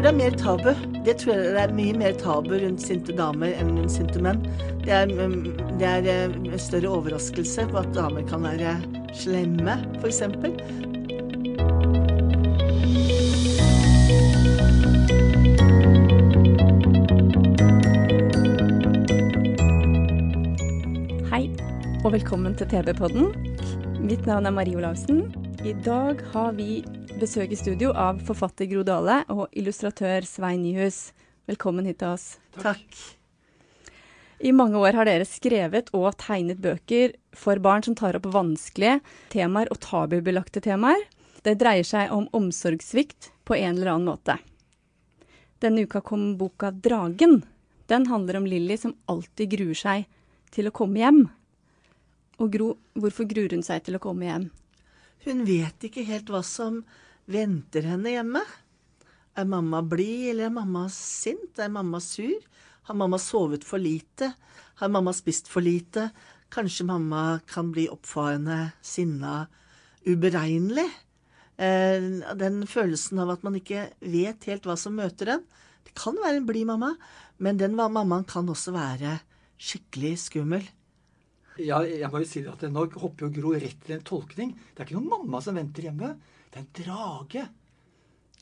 Tror det er mer tabu. Det tror jeg det er mye mer tabu rundt sinte damer enn rundt sinte menn. Det er, mm, det er eh, større overraskelse på at damer kan være slemme, f.eks. Hei, og velkommen til TV-podden. Mitt navn er Marie Olavsen. I dag har vi besøk i studio av forfatter Gro Dale og illustratør Svein Nyhus. Velkommen hit til oss. Takk. I mange år har dere skrevet og tegnet bøker for barn som tar opp vanskelige temaer og tabubelagte temaer. Det dreier seg om omsorgssvikt på en eller annen måte. Denne uka kom boka 'Dragen'. Den handler om Lilly som alltid gruer seg til å komme hjem. Og Gro, hvorfor gruer hun seg til å komme hjem? Hun vet ikke helt hva som venter henne hjemme. Er mamma blid, eller er mamma sint? Er mamma sur? Har mamma sovet for lite? Har mamma spist for lite? Kanskje mamma kan bli oppfarende, sinna, uberegnelig? Eh, den følelsen av at man ikke vet helt hva som møter en. Det kan være en blid mamma, men den mammaen kan også være skikkelig skummel. Ja, jeg må jo si at Nå hopper jo Gro rett til en tolkning. Det er ikke noen mamma som venter hjemme. Det er en drage.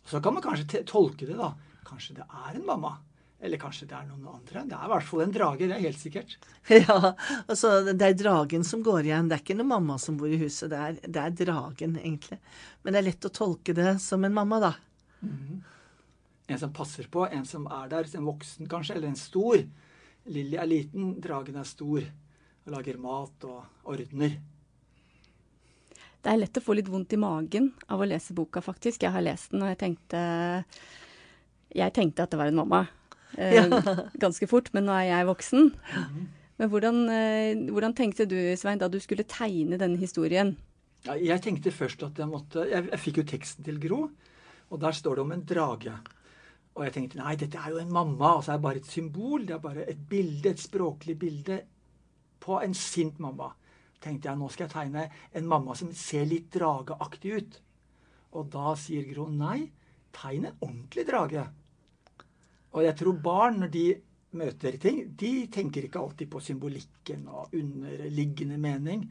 Så kan man kanskje tolke det, da. Kanskje det er en mamma. Eller kanskje det er noen andre. Det er i hvert fall en drage. Det er helt sikkert. Ja, altså det er dragen som går igjen. Det er ikke noen mamma som bor i huset. Det er, det er dragen, egentlig. Men det er lett å tolke det som en mamma, da. En som passer på, en som er der. En voksen kanskje, eller en stor. Lilly er liten, dragen er stor. Og lager mat og ordner. Det er lett å få litt vondt i magen av å lese boka, faktisk. Jeg har lest den, og jeg tenkte Jeg tenkte at det var en mamma eh, ganske fort, men nå er jeg voksen. Men hvordan, eh, hvordan tenkte du, Svein, da du skulle tegne denne historien? Ja, jeg tenkte først at jeg måtte jeg, jeg fikk jo teksten til Gro, og der står det om en drage. Og jeg tenkte nei, dette er jo en mamma, altså Det er bare et symbol. Det er bare et bilde, et språklig bilde på en sint mamma. Tenkte jeg nå skal jeg tegne en mamma som ser litt drageaktig ut. Og da sier Gro nei, tegn en ordentlig drage. Og jeg tror barn, når de møter ting, de tenker ikke alltid på symbolikken og underliggende mening.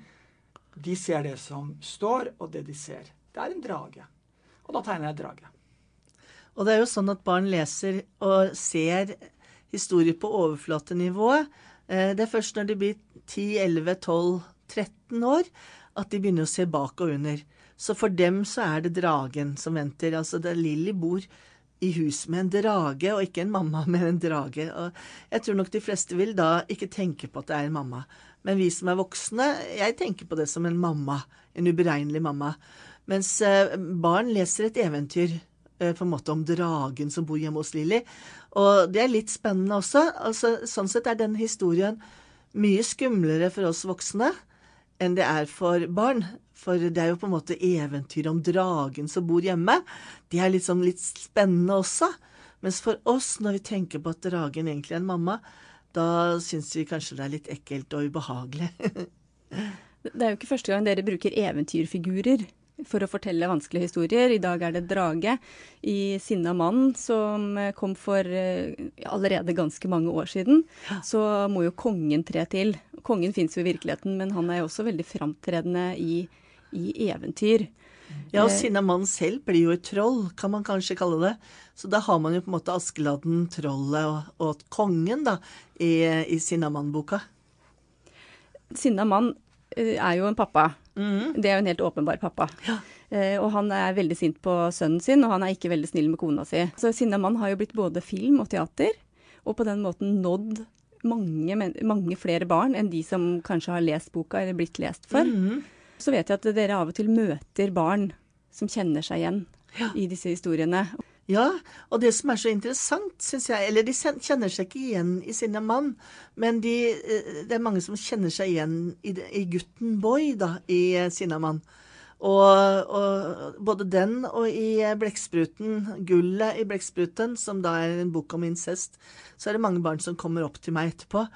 De ser det som står, og det de ser. Det er en drage. Og da tegner jeg drage. Og det er jo sånn at barn leser og ser historier på overflatenivå. Eh, Det er først når de blir 10-11-12-13 år at de begynner å se bak og under. Så for dem så er det dragen som venter. Altså er Lilly bor i hus med en drage, og ikke en mamma med en drage. Og jeg tror nok de fleste vil da ikke tenke på at det er en mamma. Men vi som er voksne, jeg tenker på det som en mamma. En uberegnelig mamma. Mens eh, barn leser et eventyr eh, på en måte om dragen som bor hjemme hos Lilly. Og det er litt spennende også. Altså, sånn sett er den historien mye skumlere for oss voksne enn det er for barn. For det er jo på en måte eventyr om dragen som bor hjemme. Det er liksom litt spennende også. Mens for oss, når vi tenker på at dragen egentlig er en mamma, da syns vi kanskje det er litt ekkelt og ubehagelig. Det er jo ikke første gang dere bruker eventyrfigurer for å fortelle vanskelige historier. I dag er det Drage i 'Sinna mann', som eh, kom for eh, allerede ganske mange år siden. Så må jo kongen tre til. Kongen fins jo i virkeligheten, men han er jo også veldig framtredende i, i eventyr. Ja, og sinna mann selv blir jo et troll, kan man kanskje kalle det. Så da har man jo på en måte Askeladden, trollet og, og kongen, da, i, i Sinnamann-boka. Sinna mann eh, er jo en pappa. Det er jo en helt åpenbar pappa. Eh, og han er veldig sint på sønnen sin, og han er ikke veldig snill med kona si. Så Sinna mann har jo blitt både film og teater, og på den måten nådd mange, mange flere barn enn de som kanskje har lest boka eller blitt lest for. Så vet jeg at dere av og til møter barn som kjenner seg igjen ja. i disse historiene. Ja, og det som er så interessant, syns jeg Eller de kjenner seg ikke igjen i sine mann, men de, eh, det er mange som kjenner seg igjen i, i gutten Boy da, i sine mann. Og, og, både den og i Blekkspruten, 'Gullet i blekkspruten', som da er en bok om incest, så er det mange barn som kommer opp til meg etterpå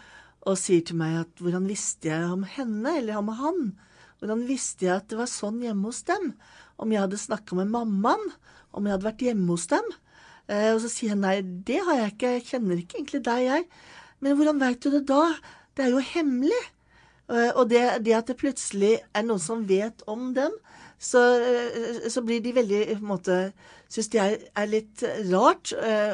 og sier til meg at 'hvordan visste jeg om henne, eller om han'? Hvordan visste jeg at det var sånn hjemme hos dem? Om jeg hadde snakka med mammaen? om jeg hadde vært hjemme hos dem. Eh, og så sier jeg nei, det har jeg ikke, jeg kjenner ikke egentlig deg, jeg. Men hvordan veit du det da? Det er jo hemmelig. Eh, og det, det, at det plutselig er noen som vet om dem, så, eh, så blir de veldig på en måte Syns de er, litt rart.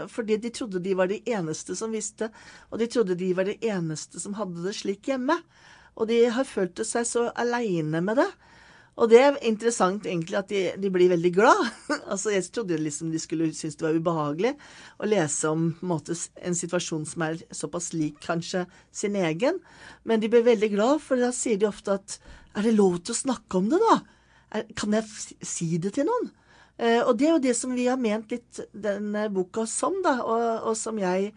Fordi de trodde de var de eneste som visste. Og de trodde de var de eneste som hadde det slik hjemme. Og de har følt seg så aleine med det. Og det er interessant egentlig at de, de blir veldig glad. altså Jeg trodde liksom de skulle synes det var ubehagelig å lese om en, måte, en situasjon som er såpass lik kanskje sin egen. Men de blir veldig glad, for da sier de ofte at er det lov til å snakke om det, da? Er, kan jeg si det til noen? Eh, og det er jo det som vi har ment litt denne boka som, da, og, og som jeg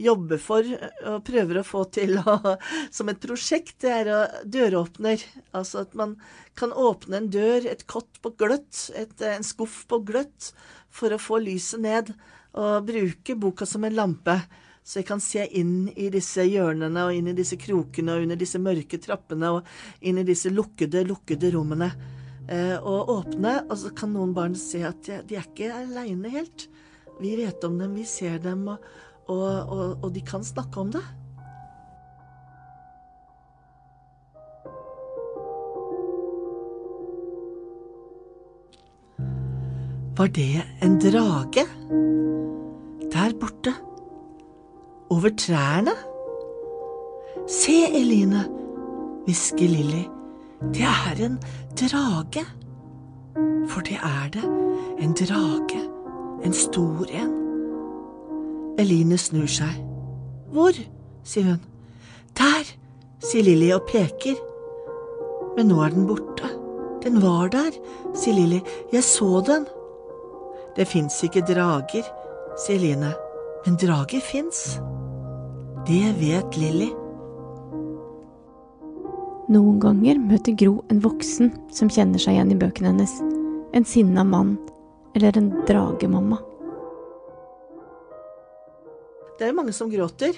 jobber for og prøver å få til å, som et prosjekt, det er å døråpner. Altså at man kan åpne en dør, et kott på gløtt, et, en skuff på gløtt, for å få lyset ned. Og bruke boka som en lampe, så jeg kan se inn i disse hjørnene og inn i disse krokene og under disse mørke trappene og inn i disse lukkede, lukkede rommene. Eh, og åpne, og så kan noen barn se at de er ikke aleine helt. Vi vet om dem, vi ser dem. og og, og, og de kan snakke om det. Var det en drage? Der borte. Over trærne? Se, Eline, hvisker Lilly. Det er en drage. For det er det. En drage. En stor en. Eline snur seg. Hvor? sier hun. Der, sier Lilly og peker. Men nå er den borte. Den var der, sier Lilly. Jeg så den. Det fins ikke drager, sier Line. Men drager fins. Det vet Lilly. Noen ganger møter Gro en voksen som kjenner seg igjen i bøkene hennes. En sinna mann eller en dragemamma. Det er jo mange som gråter.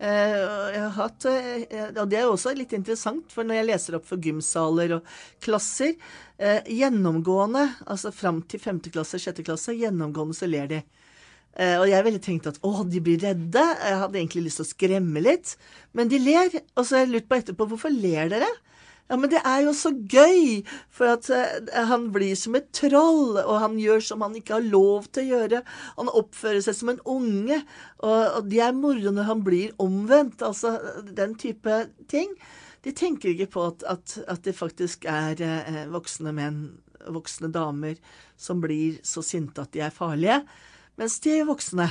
Eh, hatt, eh, og Det er jo også litt interessant, for når jeg leser opp for gymsaler og klasser eh, Gjennomgående, altså fram til femte klasse, sjette klasse, gjennomgående så ler de. Og jeg ville tenkt at å, de blir redde. Jeg hadde egentlig lyst til å skremme litt. Men de ler. Og så har jeg lurt på etterpå hvorfor ler dere? Ja, men det er jo så gøy! For at uh, han blir som et troll, og han gjør som han ikke har lov til å gjøre. Han oppfører seg som en unge, og, og de er moro når han blir omvendt. Altså den type ting. De tenker ikke på at, at, at det faktisk er uh, voksne menn, voksne damer, som blir så sinte at de er farlige. Mens de er voksne.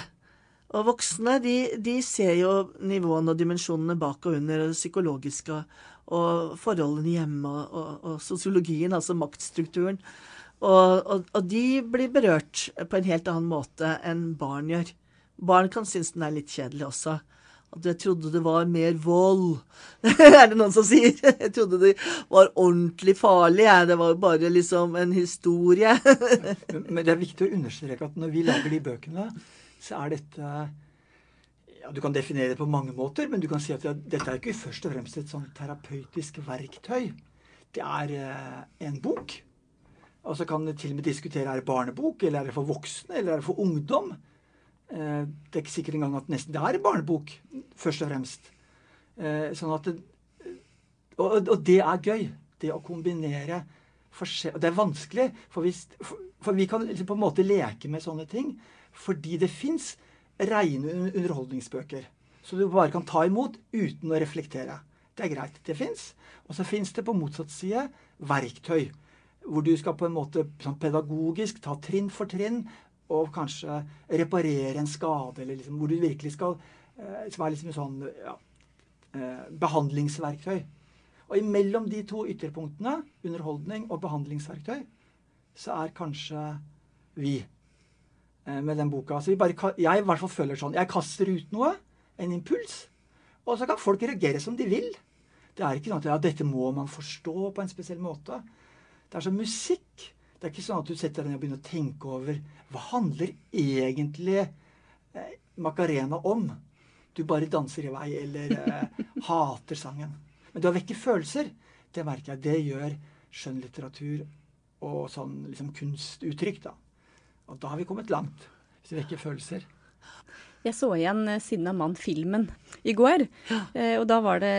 Og voksne de, de ser jo nivåene og dimensjonene bak og under, og det psykologiske og forholdene hjemme og, og, og sosiologien, altså maktstrukturen. Og, og, de blir berørt på en helt annen måte enn barn gjør. Barn kan synes den er litt kjedelig også. At jeg trodde det var mer vold. er det noen som sier? Jeg trodde det var ordentlig farlig. jeg. Det var bare liksom en historie. Men det er viktig å understreke at når vi lager de bøkene, så er dette ja, Du kan definere det på mange måter, men du kan si at ja, dette er ikke først og fremst et sånn terapeutisk verktøy. Det er eh, en bok. Og så kan til og med diskutere er det barnebok, eller er det for voksne, eller er det for ungdom. Eh, det er ikke sikkert engang at nesten det er barnebok, først og fremst. Eh, sånn at og, og, det er gøy. Det å kombinere og Det er vanskelig, for, hvis, for, for vi kan liksom på en måte leke med sånne ting fordi det fins rene underholdningsbøker. Så du bare kan ta imot uten å reflektere. Det er greit. Det fins. Og så fins det på motsatt side verktøy. Hvor du skal på en måte sånn pedagogisk ta trinn for trinn og kanskje reparere en skade. eller liksom, Hvor du virkelig skal eh, Som er liksom sånn ja, eh, behandlingsverktøy. Og imellom de to ytterpunktene, underholdning og behandlingsverktøy, så er kanskje vi, med den boka. Så vi bare, jeg i hvert fall føler sånn. Jeg kaster ut noe, en impuls, og så kan folk reagere som de vil. Det er ikke sånn at ja, dette må man forstå på en spesiell måte. Det er som musikk. Det er ikke sånn at du setter deg ned og begynner å tenke over hva handler egentlig eh, Macarena om? Du bare danser i vei eller eh, hater sangen. Men du har vekket følelser. Det merker jeg. Det gjør skjønnlitteratur og sånn liksom kunstuttrykk, da. Og da har vi kommet langt. Hvis vi vekker følelser. Jeg så igjen uh, 'Sinna mann'-filmen i går. Uh, og da var det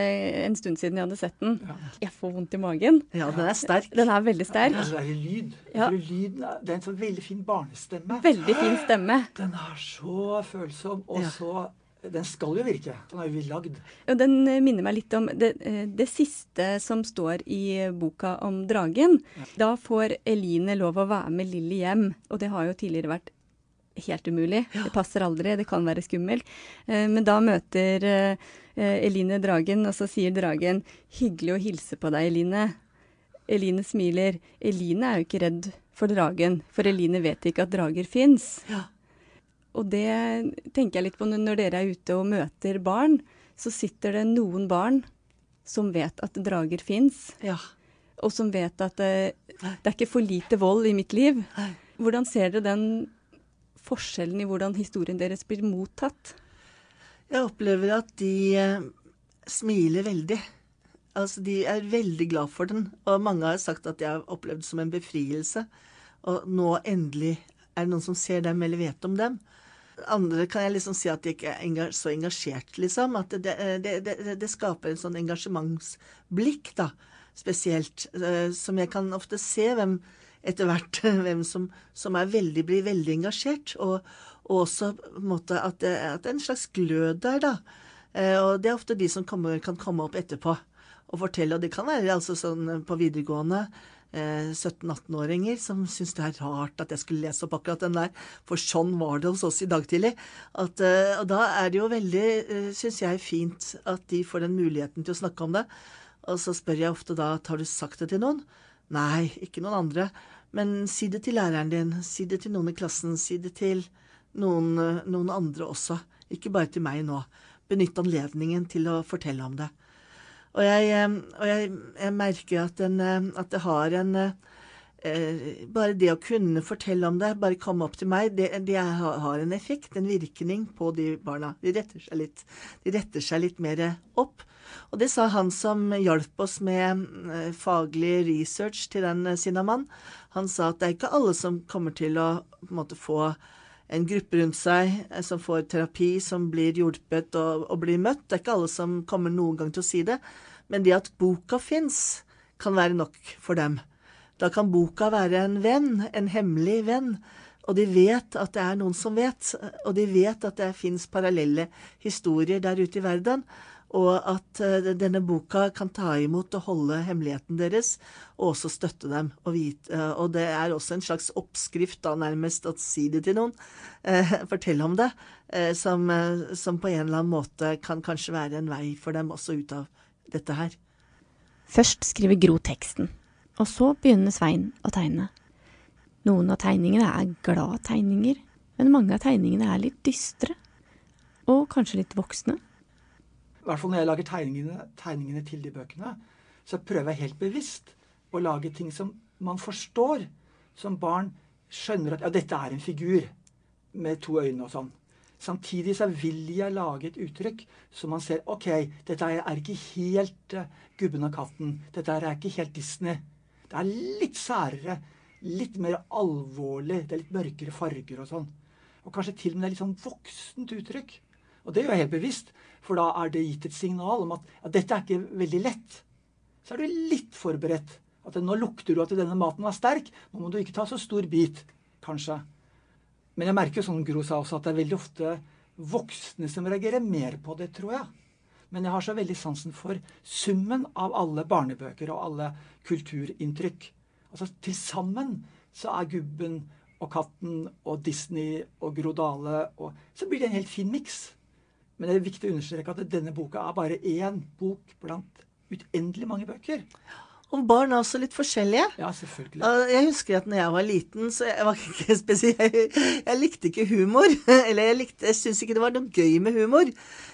en stund siden jeg hadde sett den. Jeg får vondt i magen. Ja, den er sterk. Den er veldig sterk. Ja, det er lyd. Ja. Lyden, det er en sånn veldig fin barnestemme. Veldig fin stemme. Den er så følsom, og så den skal jo virke. Den er jo lagd. Ja, den eh, minner meg litt om det, det, siste som står i boka om dragen. Da får Eline lov å være med Lilly hjem, og det har jo tidligere vært helt umulig. Ja. Det passer aldri, det kan være skummelt. Eh, men da møter eh, Eline dragen, og så sier dragen 'hyggelig å hilse på deg, Eline'. Eline smiler. Eline er jo ikke redd for dragen, for Eline vet ikke at drager fins. Ja. Og det tenker jeg litt på når dere er ute og møter barn. Så sitter det noen barn som vet at drager fins, ja. og som vet at det, det, er ikke for lite vold i mitt liv. Hvordan ser dere den forskjellen i hvordan historien deres blir mottatt? Jeg opplever at de eh, smiler veldig. Altså, De er veldig glad for den. Og mange har sagt at de har opplevd det som en befrielse. Og nå endelig er det noen som ser dem eller vet om dem. Andre kan jeg liksom si at de ikke er så engasjert, liksom. At det, det, det, det skaper en sånn engasjementsblikk, da, spesielt. Eh, som jeg kan ofte se hvem etter hvert hvem som, som veldig, blir veldig engasjert. Og, og også måte, at, det, at, det, er en slags glød der, da. Eh, og det er ofte de som kommer, kan komme opp etterpå og fortelle. Og det kan være altså sånn på videregående. Eh, 17-18-åringer som syns det er rart at jeg skulle lese opp akkurat den der, for sånn var det hos oss i dag tidlig. At, eh, og da er det jo veldig, eh, syns jeg, fint at de får den muligheten til å snakke om det. Og så spør jeg ofte da har du sagt det til noen. Nei, ikke noen andre. Men si det til læreren din, si det til noen i klassen, si det til noen, noen andre også. Ikke bare til meg nå. Benytt anledningen til å fortelle om det. Og jeg, og jeg, jeg merker at, at, det har en eh, Bare det å kunne fortelle om det, bare komme opp til meg, det, det, har en effekt, en virkning på de barna. De retter seg litt, de retter seg litt mer opp. Og det sa han som hjalp oss med eh, faglig research til den eh, Sinnamann. Han sa at det er ikke alle som kommer til å måte, få en gruppe rundt seg eh, som får terapi, som blir hjulpet og, og, blir møtt. Det er ikke alle som kommer noen gang til å si det. Men det at boka fins, kan være nok for dem. Da kan boka være en venn, en hemmelig venn. Og de vet at det er noen som vet, og de vet at det fins parallelle historier der ute i verden og at uh, denne boka kan ta imot og holde hemmeligheten deres, og også støtte dem. Og, vite, uh, og det er også en slags oppskrift, da nærmest, å si det til noen, uh, fortelle om det, som, som, på en eller annen måte kan kanskje være en vei for dem også ut av dette her. Først skriver Gro teksten, og så begynner Svein å tegne. Noen av tegningene er glad tegninger, men mange av tegningene er litt dystre. Og kanskje litt voksne i hvert fall når jeg lager tegningene, tegningene til de bøkene, så prøver jeg helt bevisst å lage ting som man forstår. Som barn skjønner at ja, dette er en figur med to øyne og sånn. Samtidig så vil jeg lage et uttrykk som man ser OK, dette er ikke helt uh, Gubben og katten. Dette er ikke helt Disney. Det er litt særere. Litt mer alvorlig. Det er litt mørkere farger og sånn. Og kanskje til og med det er litt sånn voksent uttrykk. Og det gjør jeg helt bevisst, for da er det gitt et signal om at, at dette er ikke veldig lett. Så er du litt forberedt. At nå lukter du at denne maten var sterk. Nå må du ikke ta så stor bit, kanskje. Men jeg merker som Gro sa også, at det er veldig ofte voksne som reagerer mer på det, tror jeg. Men jeg har så veldig sansen for summen av alle barnebøker og alle kulturinntrykk. Altså Til sammen så er Gubben og Katten og Disney og Gro Dale og Så blir det en helt fin miks. Men det er viktig å understreke at denne boka er bare én bok blant uendelig mange bøker. Og barn er også litt forskjellige. Ja, selvfølgelig. Jeg husker at når jeg var liten, så jeg var ikke spesielt Jeg, jeg likte ikke humor. Eller jeg, likte, jeg syntes ikke det var noe gøy med humor.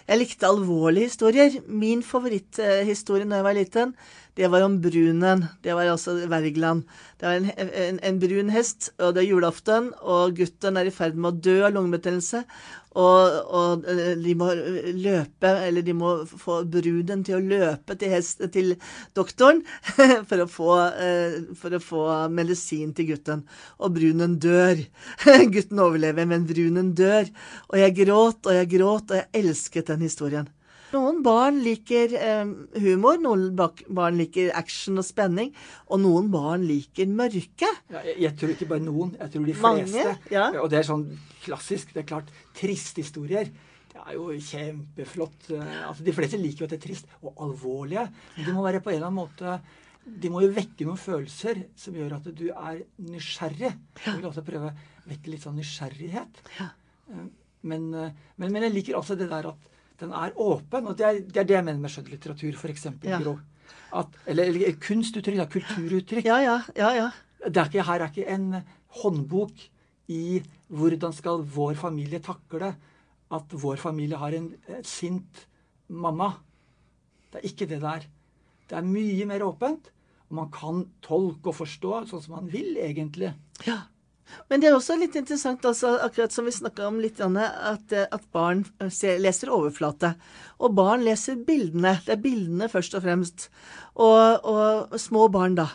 Jeg likte alvorlige historier. Min favoritthistorie når jeg var liten, det var om brunen. Det var altså Wergeland. Det var en, en, en brun hest, og det er julaften, og gutten er i ferd med å dø av lungebetennelse. Og, og, eh, de må løpe, eller de må få bruden til å løpe til, hest, til doktoren for å, få, eh, for å, få, medisin til gutten. Og brunen dør. Gutten overlever, men brunen dør. Og jeg gråt og jeg gråt, og jeg elsket den historien. Noen barn liker eh, humor, noen barn liker action og spenning, og noen barn liker mørke. Ja, jeg, jeg, tror ikke bare noen, jeg tror de fleste. Mange, ja. Og det er sånn klassisk. Det er klart, triste historier. Det er jo kjempeflott. Eh, altså, De fleste liker jo at det er trist, og alvorlige. Men de må være på en eller annen måte De må jo vekke noen følelser som gjør at du er nysgjerrig. Jeg vil også prøve å vekke litt sånn nysgjerrighet. Eh, men, men, men jeg liker altså det der at den er åpen. Og det er det, er det jeg mener med skjønnlitteratur, f.eks. Ja. eller, eller kunstuttrykk, da, kulturuttrykk. Ja, ja, ja, ja. Det er ikke, her er ikke en håndbok i hvordan skal vår familie takle at vår familie har en sint mamma. Det er ikke det der. Det er mye mer åpent. Og man kan tolke og forstå sånn som man vil, egentlig. Ja. Men det er også litt interessant, altså, akkurat som vi snakka om litt, at, eh, at barn eh, leser overflate. Og barn leser bildene. Det er bildene først og fremst. Og, og små barn, da.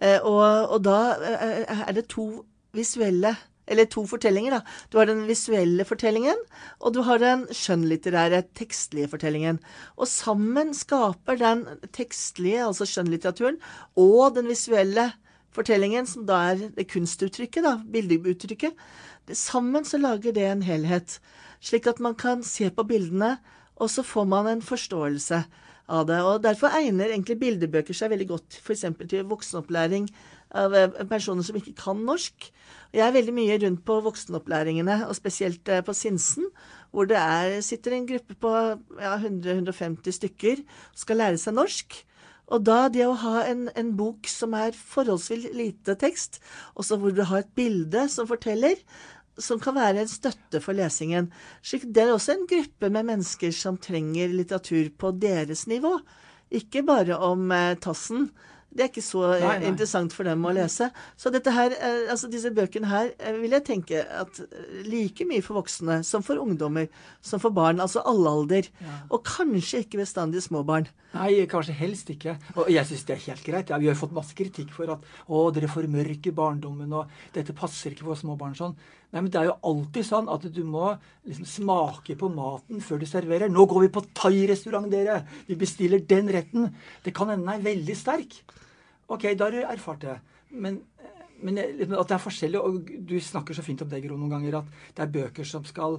Eh, og, og, da er det to visuelle eller to fortellinger. da. Du har den visuelle fortellingen, og du har den skjønnlitterære, tekstlige fortellingen. Og sammen skaper den tekstlige, altså skjønnlitteraturen, og den visuelle fortellingen, som da er det kunstuttrykket, da, bildeuttrykket, sammen så lager det en helhet. Slik at man kan se på bildene, og så får man en forståelse av det. Og Derfor egner egentlig bildebøker seg veldig godt f.eks. til voksenopplæring av eh, personer som ikke kan norsk. Jeg er veldig mye rundt på voksenopplæringene, og spesielt eh, på Sinsen, hvor det er, sitter en gruppe på ja, 100-150 stykker og skal lære seg norsk. Og da det å ha en, en bok som er forholdsvis lite tekst, også hvor du har et bilde som forteller, som kan være en støtte for lesingen. Det er også en gruppe med mennesker som trenger litteratur på deres nivå. Ikke bare om eh, Tassen, det er ikke så nei, nei. interessant for dem å lese. Så dette her, eh, altså disse bøkene her eh, vil jeg tenke at eh, like mye for voksne som for ungdommer, som for barn. Altså alle alder. Ja. Og kanskje ikke bestandig små barn. Nei, kanskje helst ikke. Og jeg syns det er helt greit. Ja, vi har fått masse kritikk for at å, dere formørker barndommen, og dette passer ikke for små barn sånn. Nei, men det er jo alltid sånn at du må liksom smake på maten før du serverer. Nå går vi på thai-restaurant, dere! Vi bestiller den retten. Det kan hende den er veldig sterk. OK, da har du erfart det. Men, men liksom, at det er forskjellig, og du snakker så fint om det, Gro, noen ganger, at det er bøker som skal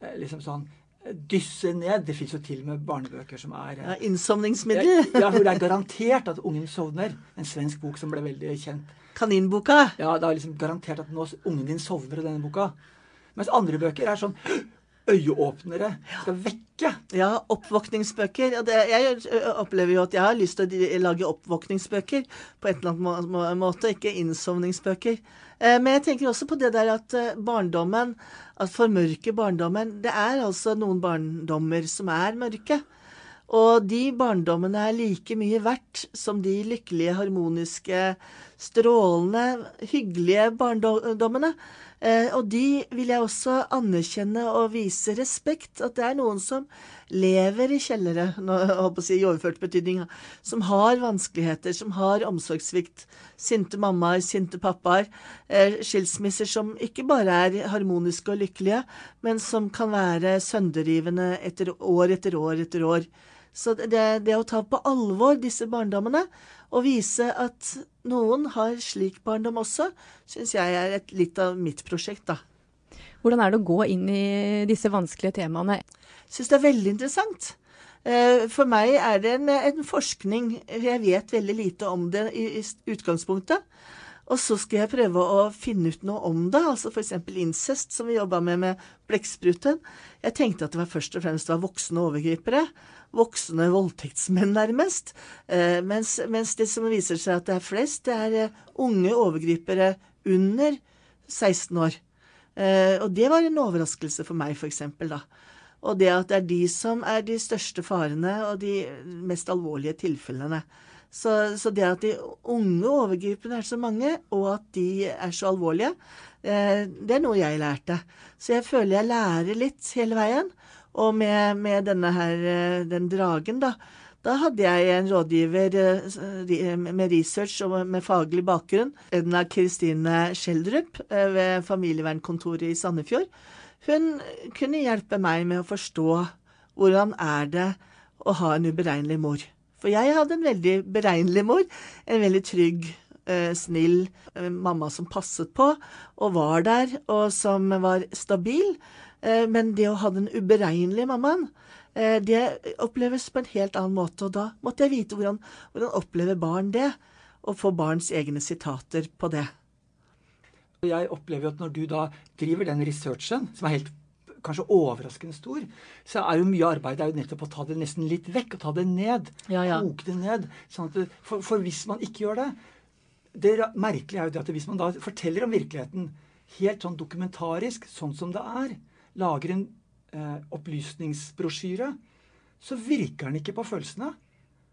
eh, liksom sånn dysse ned. Det fins jo til og med barnebøker som er ja, Innsovningsmiddel. ja, hvor det er garantert at ungen sovner. En svensk bok som ble veldig kjent. Kaninboka? Ja, det er liksom garantert at nå ungen din sovner i denne boka. Mens andre bøker er sånn øyeåpnere skal vekke. Ja, oppvåkningsbøker. Jeg opplever jo at jeg har lyst til å lage oppvåkningsbøker på et eller annet måte, ikke innsovningsbøker. Eh, men jeg tenker også på det der at eh, barndommen, at formørke barndommen Det er altså noen barndommer som er mørke. Og de barndommene er like mye verdt som de lykkelige, harmoniske, strålende, hyggelige barndommene. Eh, og de vil jeg også anerkjenne og vise respekt. At det er noen som lever i kjellere, si, i overført betydning, som har vanskeligheter, som har omsorgssvikt. Sinte mammaer, sinte pappaer. Eh, skilsmisser som ikke bare er harmoniske og lykkelige, men som kan være sønderrivende etter år etter år etter år. Så det, det å ta på alvor disse barndommene og vise at noen har slik barndom også, syns jeg er et, litt av mitt prosjekt, da. Hvordan er det å gå inn i disse vanskelige temaene? Syns det er veldig interessant. Eh, for meg er det en, en forskning Jeg vet veldig lite om det i, i utgangspunktet. Og så skal jeg prøve å finne ut noe om det, altså f.eks. incest, som vi jobba med med blekkspruten. Jeg tenkte at det var først og fremst var voksne overgripere. Voksne voldtektsmenn, nærmest. Eh, mens, mens, det som viser seg at det er flest, det er eh, unge overgripere under 16 år. Eh, og det var en overraskelse for meg, f.eks. da. Og det at det er de som er de største farene og de mest alvorlige tilfellene. Så, så, det at de unge overgriperne er så mange, og at de er så alvorlige, eh, det er noe jeg lærte. Så jeg føler jeg lærer litt hele veien. Og med, med denne her, eh, den dragen, da, da hadde jeg en rådgiver eh, med research og med faglig bakgrunn, Edna Kristine Schjelderup ved familievernkontoret i Sandefjord. Hun kunne hjelpe meg med å forstå hvordan er det å ha en uberegnelig mor. For jeg hadde en veldig beregnelig mor. En veldig trygg, eh, snill eh, mamma som passet på og var der, og som var stabil. Eh, men det å ha den uberegnelige mammaen, det oppleves på en helt annen måte. Og da måtte jeg vite hvordan, hvordan opplever barn det, og få barns egne sitater på det. Jeg opplever at når du da driver den researchen, som er helt kanskje overraskende stor, så er jo mye arbeid er jo nettopp å ta det nesten litt vekk. og Ta det ned. Ja, ja. Koke det ned. Sånn det, for, for, hvis man ikke gjør det Det merkelige er jo det at hvis man da forteller om virkeligheten helt sånn dokumentarisk, sånn som det er, lager en eh, opplysningsbrosjyre, så virker den ikke på følelsene.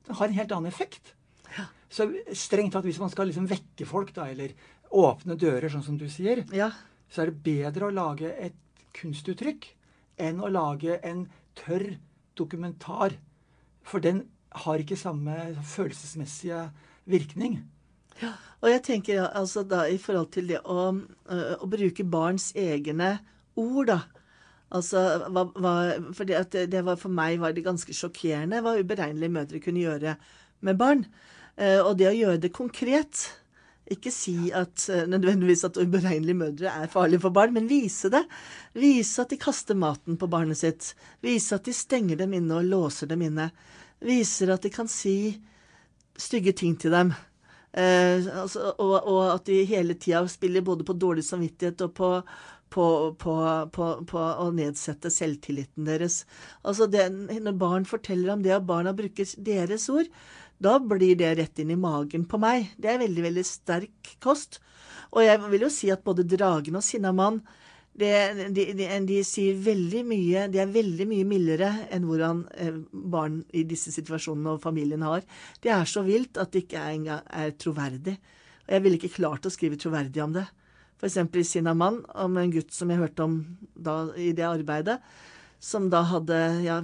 Den har en helt annen effekt. Ja. Så strengt tatt, hvis man skal liksom vekke folk, da, eller åpne dører, sånn som du sier, ja. så er det bedre å lage et kunstuttrykk enn å lage en tørr dokumentar. For den har ikke samme følelsesmessige virkning. Ja, og jeg tenker altså da i forhold til det å, øh, å bruke barns egne ord, da. Altså, hva, hva, for det, det, var, for meg var det ganske sjokkerende hva uberegnelige mødre kunne gjøre med barn. Uh, og det å gjøre det konkret ikke si at uh, nødvendigvis at uberegnelige mødre er farlige for barn, men vise det. Vise at de kaster maten på barnet sitt. Vise at de stenger dem inne og låser dem inne. Viser at de kan si stygge ting til dem. Eh, altså, og, og, at de hele tida spiller både på dårlig samvittighet og på, på, på, på, å nedsette selvtilliten deres. Altså det, Når barn forteller om det, og barna bruker deres ord, da blir det rett inn i magen på meg. Det er veldig, veldig sterk kost. Og jeg vil jo si at både dragen og sinnamann de, de, de, de, sier veldig mye De er veldig mye mildere enn hvordan eh, barn i disse situasjonene og familien har. Det er så vilt at det ikke engang er, er troverdig. Og jeg ville ikke klart å skrive troverdig om det. F.eks. i Sinnamann, om en gutt som jeg hørte om da, i det arbeidet, som da hadde ja,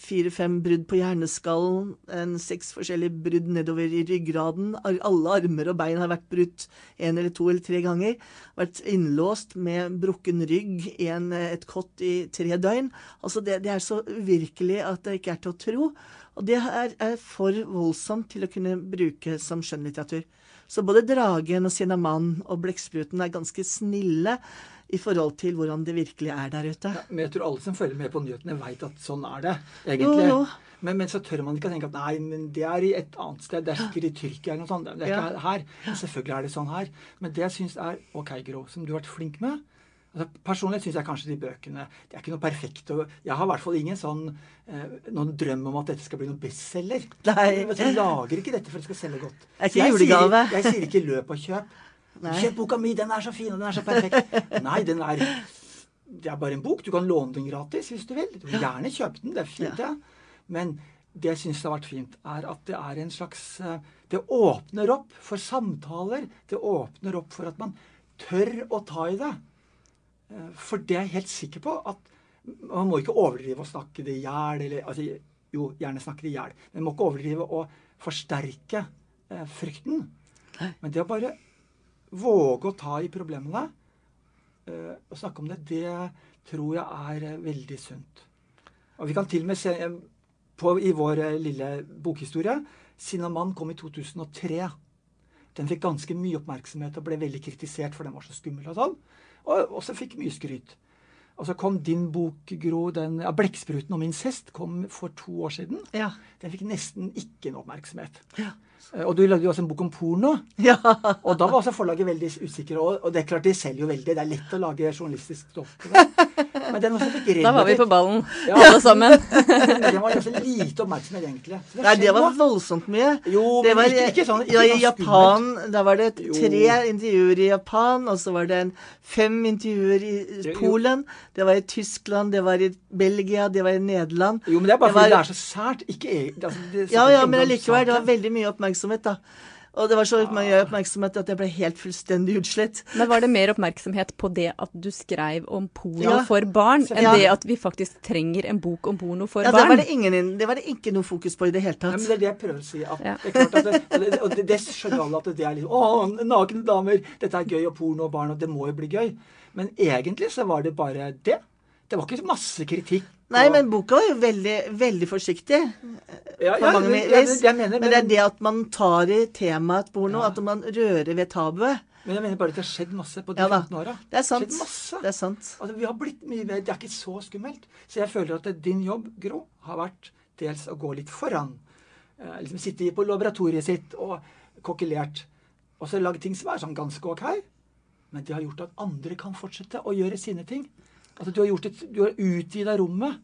fire-fem brudd på hjerneskallen, en seks forskjellige brudd nedover i ryggraden. Alle armer og bein har vært brutt en eller to eller tre ganger. Vært innlåst med brukken rygg i en, et kott i tre døgn. Altså det, det, er så uvirkelig at det ikke er til å tro. Og det er, er for voldsomt til å kunne bruke som skjønnlitteratur. Så både Dragen og Sinnamann og Blekkspruten er ganske snille i forhold til hvordan det virkelig er der ute. Ja, men jeg tror alle som følger med på nyhetene, veit at sånn er det, egentlig. Jo, jo. Men, men, så tør man ikke tenke at nei, men det er i et annet sted. Det er sikkert i Tyrkia eller noe sånt. Det er ikke her. Selvfølgelig er det sånn her. Men det jeg syns er OK, Gro, som du har vært flink med altså, Personlig syns jeg kanskje de bøkene De er ikke noe perfekte. Jeg har i hvert fall ingen sånn eh, noen drøm om at dette skal bli noen bestselger. Jeg lager ikke dette for at det skal selge godt. Det julegave. Jeg, jeg sier ikke løp og kjøp. Nei. 'Kjøp boka mi, den er så fin, og den er så perfekt'. Nei, den er Det er bare en bok. Du kan låne den gratis hvis du vil. Du kan gjerne kjøpe den. Det er fint, det. Ja. Men det jeg syns har vært fint, er at det er en slags eh, Det åpner opp for samtaler. Det åpner opp for at man tør å ta i det. Eh, for det er jeg helt sikker på at man må ikke overdrive og snakke det i hjel. Altså, jo, gjerne snakke det i hjel. Men man må ikke overdrive og forsterke eh, frykten. Men det å bare våge å ta i problemene uh, og snakke om det, det tror jeg er uh, veldig sunt. Og vi kan til og med se uh, på, i vår lille bokhistorie Sinnamann kom i 2003. Den fikk ganske mye oppmerksomhet og ble veldig kritisert, for den var så skummel og sånn. Og også fikk mye skryt. Og så kom din bok, Gro, den, ja, 'Blekkspruten om incest', kom for to år siden. Ja. Den fikk nesten ikke noe oppmerksomhet. Ja. Eh, Og du lagde jo også en bok om porno. Ja. Og da var også forlaget veldig usikre. Og, og det er klart, de selger jo veldig. Det er lett å lage journalistisk stoff på det. Men den var så begrenset. Da var vi på ballen, Ja. alle sammen. den var ganske lite oppmerksomhet, egentlig. Det Nei, det var voldsomt mye. Jo, det men var, ikke, ikke sånn ja, I sånn Japan, da var det Jo. tre intervjuer i Japan, og så var det en fem intervjuer i Jo. Polen. Det var i Tyskland, det var i Belgia, det var i Nederland. Jo, men det er bare Det var- fordi det er så sært. Ikke altså, det Ja, ja, men om allikevel, det var veldig mye oppmerksomhet, da. Og det var så mye oppmerksomhet at jeg ble helt fullstendig utslitt. Men var det mer oppmerksomhet på det at du skrev om porno Ja. for barn, enn Ja. det at vi faktisk trenger en bok om porno for Ja, det var det, ingen, det var det ikke noe fokus på i det hele tatt. Nei, men det er det jeg prøver å si. At Ja. det er klart at det, og det, og det, det skjønner alle at det er liksom Å, nakne damer! Dette er gøy, og porno og barn, og det må jo bli gøy. Men egentlig så var det bare det. Det var ikke masse kritikk. Nei, men boka var jo veldig, veldig forsiktig. ja, på ja, mange jeg, jeg, jeg mener, Men det er det at man tar i temaet porno, Ja. at man rører ved tabuet. Men jeg mener bare at det har skjedd masse på de Ja da. 15 åra. Det er sant. Det er sant. Altså, vi har blitt mye mer Det er ikke så skummelt. Så jeg føler at din jobb, Gro, har vært dels å gå litt foran. Eh, liksom Sitte på laboratoriet sitt og kokkelert. Og så lage ting som er sånn ganske ok. Men det har gjort at andre kan fortsette å gjøre sine ting. Altså, du har, gjort et, du har utvida rommet.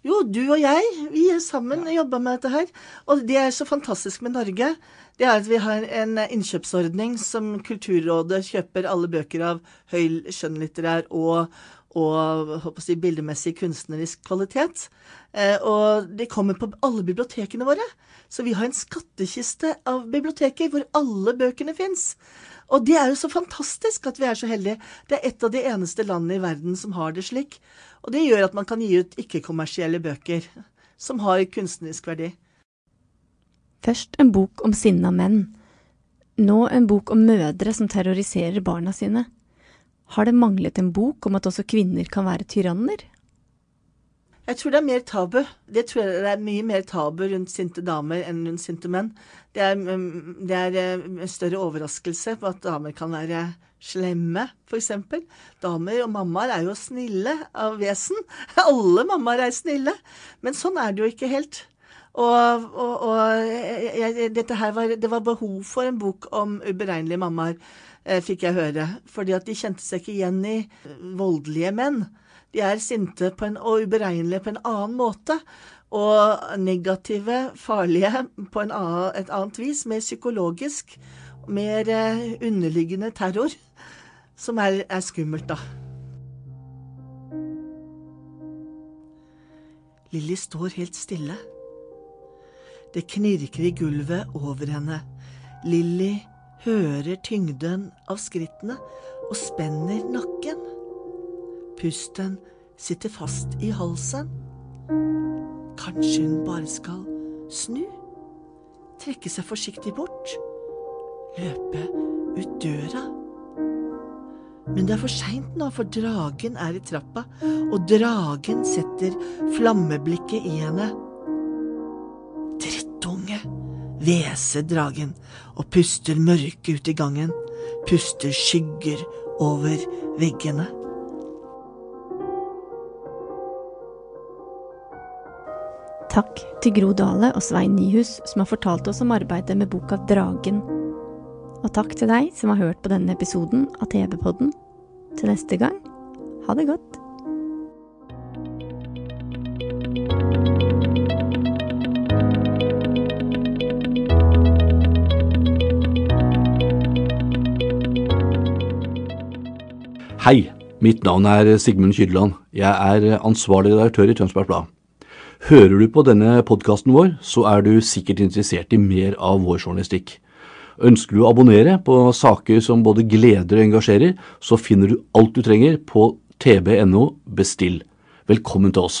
Jo, du og jeg, vi er sammen og jobba med dette her. Og det er så fantastisk med Norge. Det er at vi har en innkjøpsordning som Kulturrådet kjøper alle bøker av høy skjønnlitterær og, og si, bildemessig kunstnerisk kvalitet. Eh, og de kommer på alle bibliotekene våre. Så vi har en skattkiste av biblioteker hvor alle bøkene fins. Og det er jo så fantastisk at vi er så heldige. Det er et av de eneste landene i verden som har det slik. Og det gjør at man kan gi ut ikke-kommersielle bøker som har kunstnerisk verdi. Først en bok om sinna menn. Nå en bok om mødre som terroriserer barna sine. Har det manglet en bok om at også kvinner kan være tyranner? Jeg tror det er mer tabu. Det tror jeg det er mye mer tabu rundt sinte damer enn rundt sinte menn. Det er, mm, det er eh, en større overraskelse på at damer kan være slemme, f.eks. Damer og mammaer er jo snille av vesen. Alle mammaer er snille. Men sånn er det jo ikke helt. Og, og, og jeg, jeg, dette her var, det var behov for en bok om uberegnelige mammaer, eh, fikk jeg høre. Fordi at de kjente seg ikke igjen i eh, voldelige menn. De er sinte på en, og uberegnelige på en annen måte. Og negative, farlige på en annen, et annet vis. Mer psykologisk. Mer eh, underliggende terror. Som er, er skummelt, da. Lilly står helt stille. Det knirker i gulvet over henne. Lilly hører tyngden av skrittene og spenner nakken. Pusten sitter fast i halsen. Kanskje hun bare skal snu? Trekke seg forsiktig bort? Løpe ut døra? Men det er for seint nå, for dragen er i trappa, og dragen setter flammeblikket i henne. Hveser dragen og puster mørke ut i gangen, puster skygger over veggene. Takk til Gro Dale og Svein Nyhus som har fortalt oss om arbeidet med boka Dragen. Og takk til deg som har hørt på denne episoden av TV-podden. Til neste gang, ha det godt. Hei, mitt navn er Sigmund Kydland. Jeg er ansvarlig redaktør i Tønsbergs Blad. Hører du på denne podkasten vår, så er du sikkert interessert i mer av vår journalistikk. Ønsker du å abonnere på saker som både gleder og engasjerer, så finner du alt du trenger på tb.no bestill. Velkommen til oss.